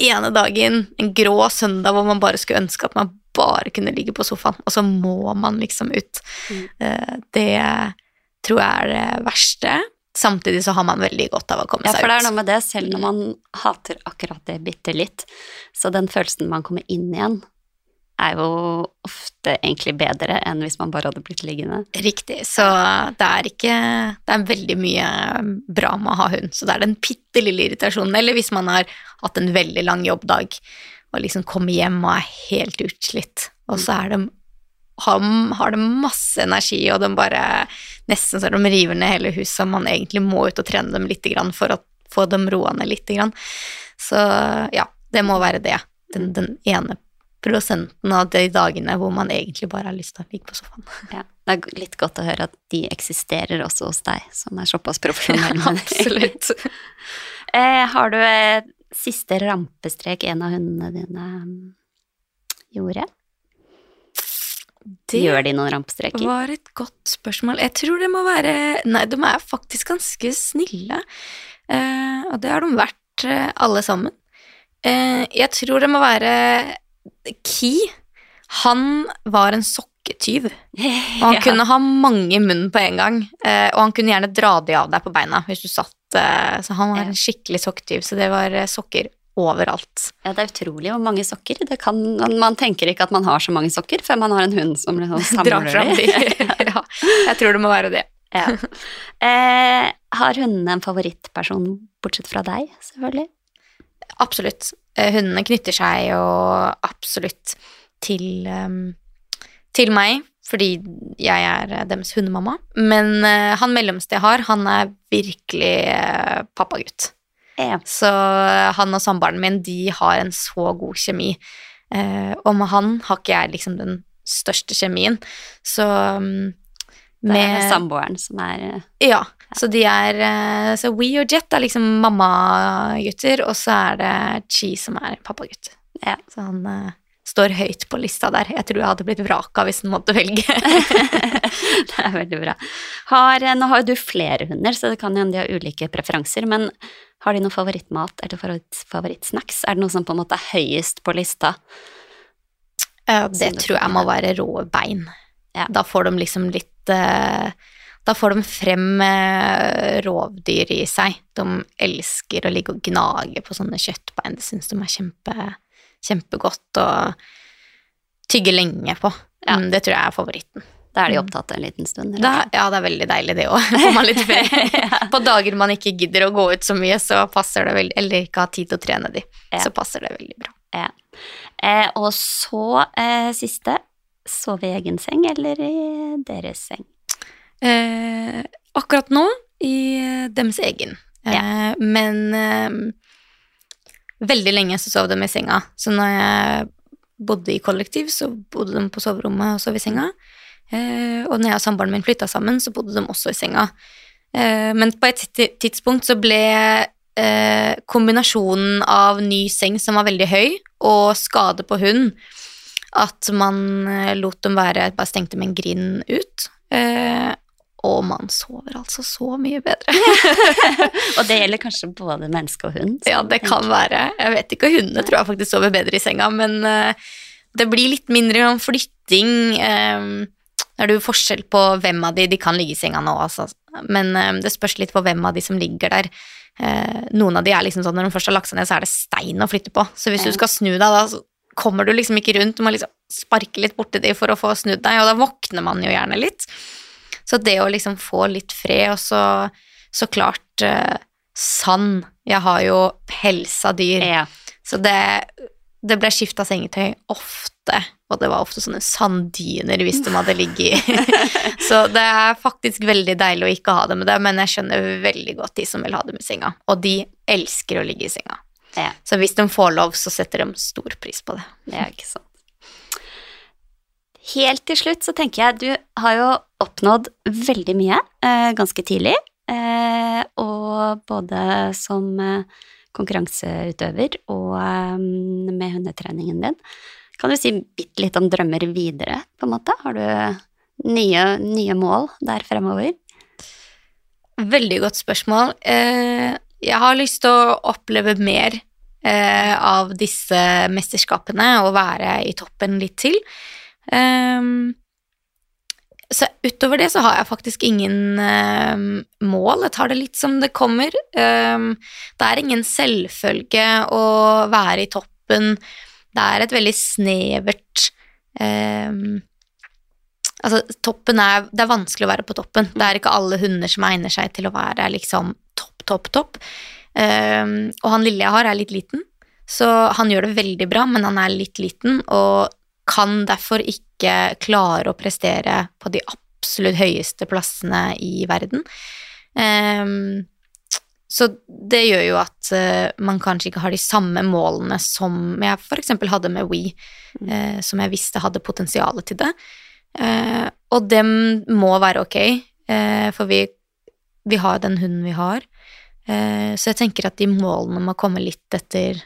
ene dagen, en grå søndag, hvor man bare skulle ønske at man bare kunne ligge på sofaen, og så må man liksom ut. Mm. Eh, Det tror jeg er det verste. Samtidig så har man veldig godt av å komme Ja, seg for det er noe med det, selv når man hater akkurat det bitte litt, så den følelsen man kommer inn igjen, er jo ofte egentlig bedre enn hvis man bare hadde blitt liggende. Riktig, så det er ikke Det er veldig mye bra med å ha hund, så det er den bitte lille irritasjonen. Eller hvis man har hatt en veldig lang jobbdag og liksom kommer hjem og er helt utslitt, og så er de har, har det masse energi, og de bare Nesten så de river ned hele huset, og man egentlig må ut og trene dem litt for å få dem roa ned litt. Så ja, det må være det. Den, den ene prosenten av de dagene hvor man egentlig bare har lyst til å ligge på sofaen. Ja, det er litt godt å høre at de eksisterer også hos deg, som er såpass profesjonell. Ja. Absolutt. Eh, har du eh, siste rampestrek en av hundene dine mm, gjorde? Det Gjør de noen rampestreker? var et godt spørsmål. Jeg tror det må være Nei, de er faktisk ganske snille. Eh, og det har de vært, eh, alle sammen. Eh, jeg tror det må være Ki. Han var en sokketyv. Og han Ja. kunne ha mange i munnen på en gang. Eh, og han kunne gjerne dra de av deg på beina hvis du satt eh, Så han var en skikkelig sokketyv, Så det var eh, sokker overalt. Ja, det er utrolig hvor mange sokker. Det kan, man tenker ikke at man har så mange sokker før man har en hund som liksom samler fram de. de. ja, jeg tror det må være det. Ja. Eh, har hundene en favorittperson, bortsett fra deg, selvfølgelig? Absolutt. Eh, Hundene knytter seg jo absolutt til, ehm, til meg, fordi jeg er deres hundemamma. Men eh, han mellomste jeg har, han er virkelig eh, pappagutt. Ja. Så eh, han og samboeren min, de har en så god kjemi. Eh, og med han har ikke jeg liksom den største kjemien. Så mm, Det er med samboeren som er ja, Ja. Så de er eh, Så We og Jet er liksom mammagutter, og så er det Chi som er pappagutt. Ja. Så han eh, står høyt på lista der. Jeg tror jeg hadde blitt vraka hvis den måtte velge. Det er veldig bra. Har, eh, nå har jo du flere hunder, så det kan hende de har ulike preferanser, men har de noe favorittmat eller favoritt, favorittsnacks? Er det noe som på en måte er høyest på lista? Uh, det tror jeg må være rå bein. Ja. Da får de liksom litt uh, Da får de frem rovdyr i seg. De elsker å ligge og gnage på sånne kjøttbein. Det syns de er kjempe, kjempegodt å tygge lenge på. Ja. Mm, det tror jeg er favoritten. Da er de Mm. opptatt en liten stund. Da, ja, det er veldig deilig det òg. På dager man ikke gidder å gå ut så mye, så passer det veldig Eller ikke har tid til å trene de, Ja. så passer det veldig bra. Eh, og så eh, siste. Sove i egen seng eller i deres seng? Eh, akkurat nå i eh, deres egen. Eh, Men eh, veldig lenge så sov de i senga. Så når jeg bodde i kollektiv, så bodde de på soverommet og sov i senga. Eh, og når jeg og samboeren min flytta sammen, så bodde de også i senga. Eh, men på et tidspunkt så ble eh, kombinasjonen av ny seng som var veldig høy, og skade på hund, at man lot dem være Bare stengte med en grind ut. Eh, og man sover altså så mye bedre. Og det gjelder kanskje både menneske og hund? ja, det kan være. Jeg vet ikke, hundene tror jeg faktisk sover bedre i senga, men eh, det blir litt mindre om flytting. er det er jo forskjell på hvem av de De kan ligge i senga nå, altså. Men eh, det spørs litt på hvem av de som ligger der. Eh, noen av de er liksom sånn når de først har lagt seg ned, så er det stein å flytte på. Så hvis du skal snu deg, da så kommer du liksom ikke rundt. Du må liksom sparke litt borti de for å få snudd deg, og da våkner man jo gjerne litt. Så det å liksom få litt fred, og så, så klart eh, sand. Jeg har jo pelsa dyr, Ja. så det, det ble skifta sengetøy ofte, og det var ofte sånne sanddyner hvis de hadde ligget i. så det er faktisk veldig deilig å ikke ha det med det, men jeg skjønner veldig godt de som vil ha det med senga. Og de elsker å ligge i senga. Ja. Så hvis de får lov, så setter de stor pris på det. Det er ikke sant. Helt til slutt så tenker jeg du har jo oppnådd veldig mye eh, ganske tidlig. Eh, og både som eh, konkurranseutøver og eh, med hundetreningen din. Kan du si bitte litt om drømmer videre, på en måte? Har du nye, nye mål der fremover? Veldig godt spørsmål. Eh, jeg har lyst til å oppleve mer eh, av disse mesterskapene og være i toppen litt til. Ehm, så utover det så har jeg faktisk ingen um, mål. Jeg tar det litt som det kommer. Um, det er ingen selvfølge å være i toppen. Det er et veldig snevert Altså, toppen er Det er vanskelig å være på toppen. Det er ikke alle hunder som egner seg til å være liksom topp, topp, topp. Og han lille jeg har, er litt liten, så han gjør det veldig bra, men han er litt liten og kan derfor ikke klare å prestere på de absolutt høyeste plassene i verden. Um, så det gjør jo at uh, man kanskje ikke har de samme målene som jeg f.eks. hadde med We, uh, som jeg visste hadde potensial til det. Uh, og dem må være ok, eh, for vi, vi har den hunden vi har. Så jeg tenker at de målene må komme litt etter,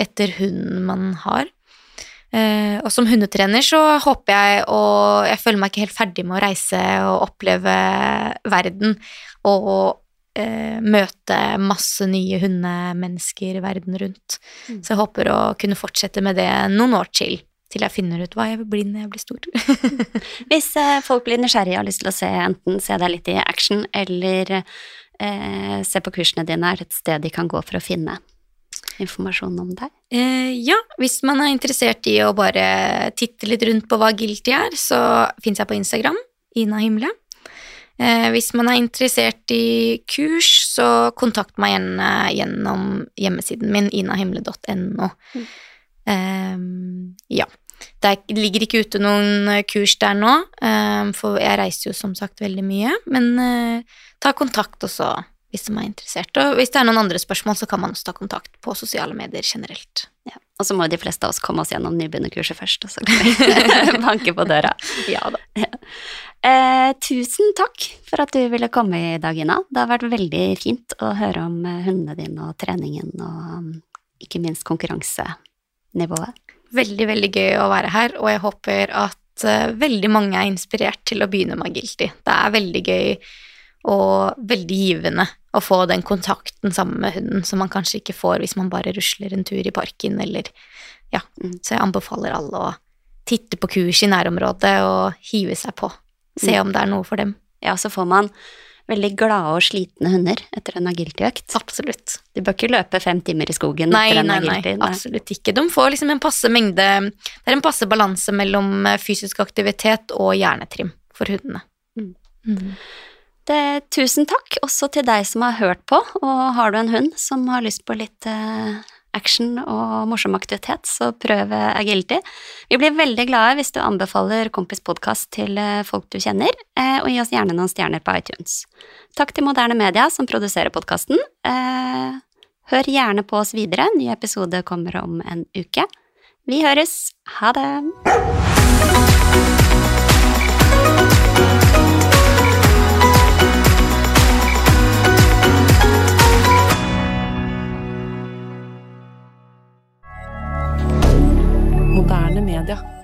etter hunden man har. Eh, og som hundetrener så håper jeg, og jeg føler meg ikke helt ferdig med å reise og oppleve verden, og eh, møte masse nye hundemennesker verden rundt. Mm. Så jeg håper å kunne fortsette med det noen år til, til jeg finner ut hva jeg vil bli når jeg blir stor. Hvis eh, folk blir nysgjerrige og har lyst til å se enten se deg litt i action, eller eh, se på kursene dine, er det et sted de kan gå for å finne informasjon om deg? Eh, ja, hvis man er interessert i å bare titte litt rundt på hva Guilty er, så fins jeg på Instagram, Ina Himle. Eh, hvis man er interessert i kurs, så kontakt meg gjerne gjennom hjemmesiden min, inahimle.no. Mm. Eh, ja. Det er- ligger ikke ute noen eh, kurs der nå, eh, for jeg reiser jo som sagt veldig mye, men eh, ta kontakt også hvis man er interessert. Og hvis det er noen andre spørsmål, så kan man også ta kontakt på sosiale medier generelt. Ja. Og så må de fleste av oss komme oss gjennom nybegynnerkurset først, og så kan vi banke på døra. Ja da. Eh, tusen takk for at du ville komme i dag, Ina. Det har vært veldig fint å høre om eh, hundene dine og treningen og um, ikke minst konkurransenivået. Veldig, veldig gøy å være her, og jeg håper at eh, veldig mange er inspirert til å begynne med agility. Det er veldig gøy og veldig givende å få den kontakten sammen med hunden som man kanskje ikke får hvis man bare rusler en tur i parken, eller ja. Mm. Så jeg anbefaler alle å titte på kurs i nærområdet og hive seg på. Se om det er noe for dem. Ja, så får man veldig glade og slitne hunder etter en agility-økt. Absolutt. Du bør ikke løpe fem timer i skogen Nei, etter en nei, nei, absolutt ikke. De får liksom en passe mengde Det er en passe balanse mellom eh, fysisk aktivitet og hjernetrim for hundene. Mm. Mm. Tusen takk også til deg som har hørt på, og har du en hund som har lyst på litt eh, action og morsom aktivitet, så prøv eh, agility. Vi blir veldig glade hvis du anbefaler Kompis podkast til eh, folk du kjenner, og gi oss gjerne noen stjerner på iTunes. Takk til Moderne Media som produserer podkasten. Hør gjerne på oss videre, ny episode kommer om en uke. Vi høres. Ha det! milliardaire